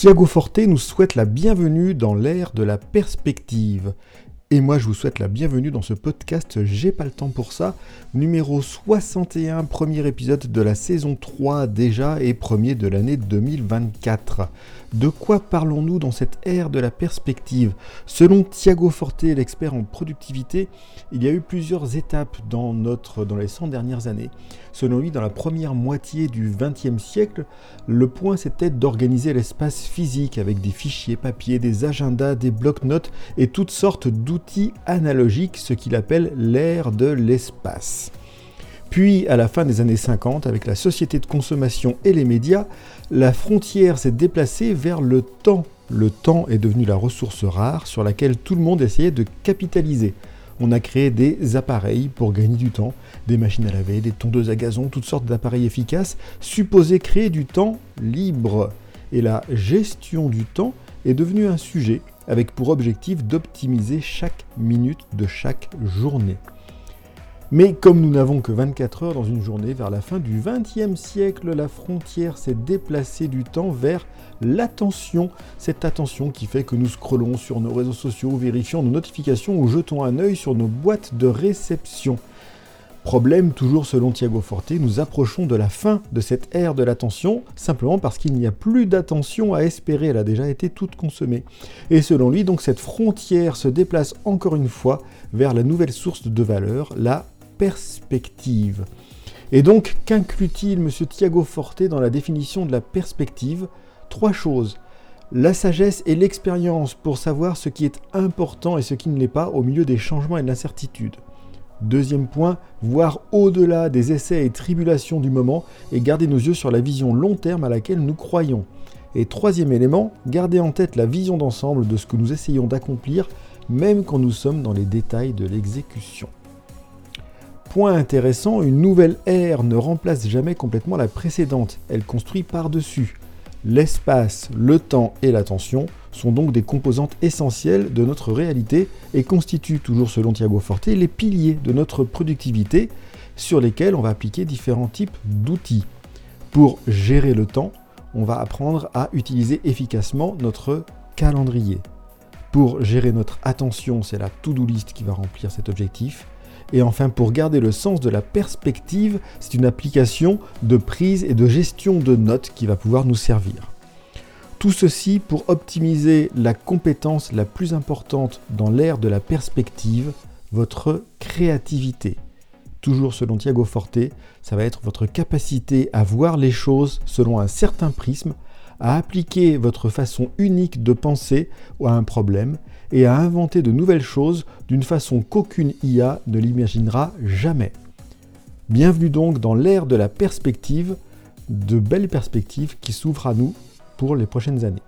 Thiago Forte nous souhaite la bienvenue dans l'ère de la perspective. Et moi, je vous souhaite la bienvenue dans ce podcast J'ai pas le temps pour ça, numéro 61, premier épisode de la saison 3 déjà et premier de l'année 2024. De quoi parlons-nous dans cette ère de la perspective? Selon Thiago Forte, l'expert en productivité, il y a eu plusieurs étapes dans, notre, dans les 100 dernières années. Selon lui, dans la première moitié du XXe siècle, le point c'était d'organiser l'espace physique avec des fichiers papier, des agendas, des blocs-notes et toutes sortes d'outils analogiques, ce qu'il appelle l'ère de l'espace. Puis, à la fin des années 50, avec la société de consommation et les médias, la frontière s'est déplacée vers le temps. Le temps est devenu la ressource rare sur laquelle tout le monde essayait de capitaliser. On a créé des appareils pour gagner du temps, des machines à laver, des tondeuses à gazon, toutes sortes d'appareils efficaces, supposés créer du temps libre. Et la gestion du temps est devenue un sujet avec pour objectif d'optimiser chaque minute de chaque journée. Mais comme nous n'avons que 24 heures dans une journée, vers la fin du XXe siècle, la frontière s'est déplacée du temps vers l'attention. Cette attention qui fait que nous scrollons sur nos réseaux sociaux, vérifions nos notifications ou jetons un œil sur nos boîtes de réception. Problème, toujours selon Thiago Forte, nous approchons de la fin de cette ère de l'attention, simplement parce qu'il n'y a plus d'attention à espérer, elle a déjà été toute consommée. Et selon lui, donc cette frontière se déplace encore une fois vers la nouvelle source de valeur, la perspective. Et donc, qu'inclut-il, M. Thiago Forte, dans la définition de la perspective? Trois choses. La sagesse et l'expérience pour savoir ce qui est important et ce qui ne l'est pas au milieu des changements et de l'incertitude. Deuxième point, voir au-delà des essais et tribulations du moment et garder nos yeux sur la vision long terme à laquelle nous croyons. Et troisième élément, garder en tête la vision d'ensemble de ce que nous essayons d'accomplir, même quand nous sommes dans les détails de l'exécution. Point intéressant, une nouvelle ère ne remplace jamais complètement la précédente, elle construit par-dessus. L'espace, le temps et l'attention sont donc des composantes essentielles de notre réalité et constituent, toujours selon Thiago Forte, les piliers de notre productivité sur lesquels on va appliquer différents types d'outils. Pour gérer le temps, on va apprendre à utiliser efficacement notre calendrier. Pour gérer notre attention, c'est la to-do list qui va remplir cet objectif. Et enfin, pour garder le sens de la perspective, c'est une application de prise et de gestion de notes qui va pouvoir nous servir. Tout ceci pour optimiser la compétence la plus importante dans l'ère de la perspective, votre créativité. Toujours selon Thiago Forte, ça va être votre capacité à voir les choses selon un certain prisme, à appliquer votre façon unique de penser à un problème et à inventer de nouvelles choses d'une façon qu'aucune IA ne l'imaginera jamais. Bienvenue donc dans l'ère de la perspective, de belles perspectives qui s'ouvrent à nous pour les prochaines années.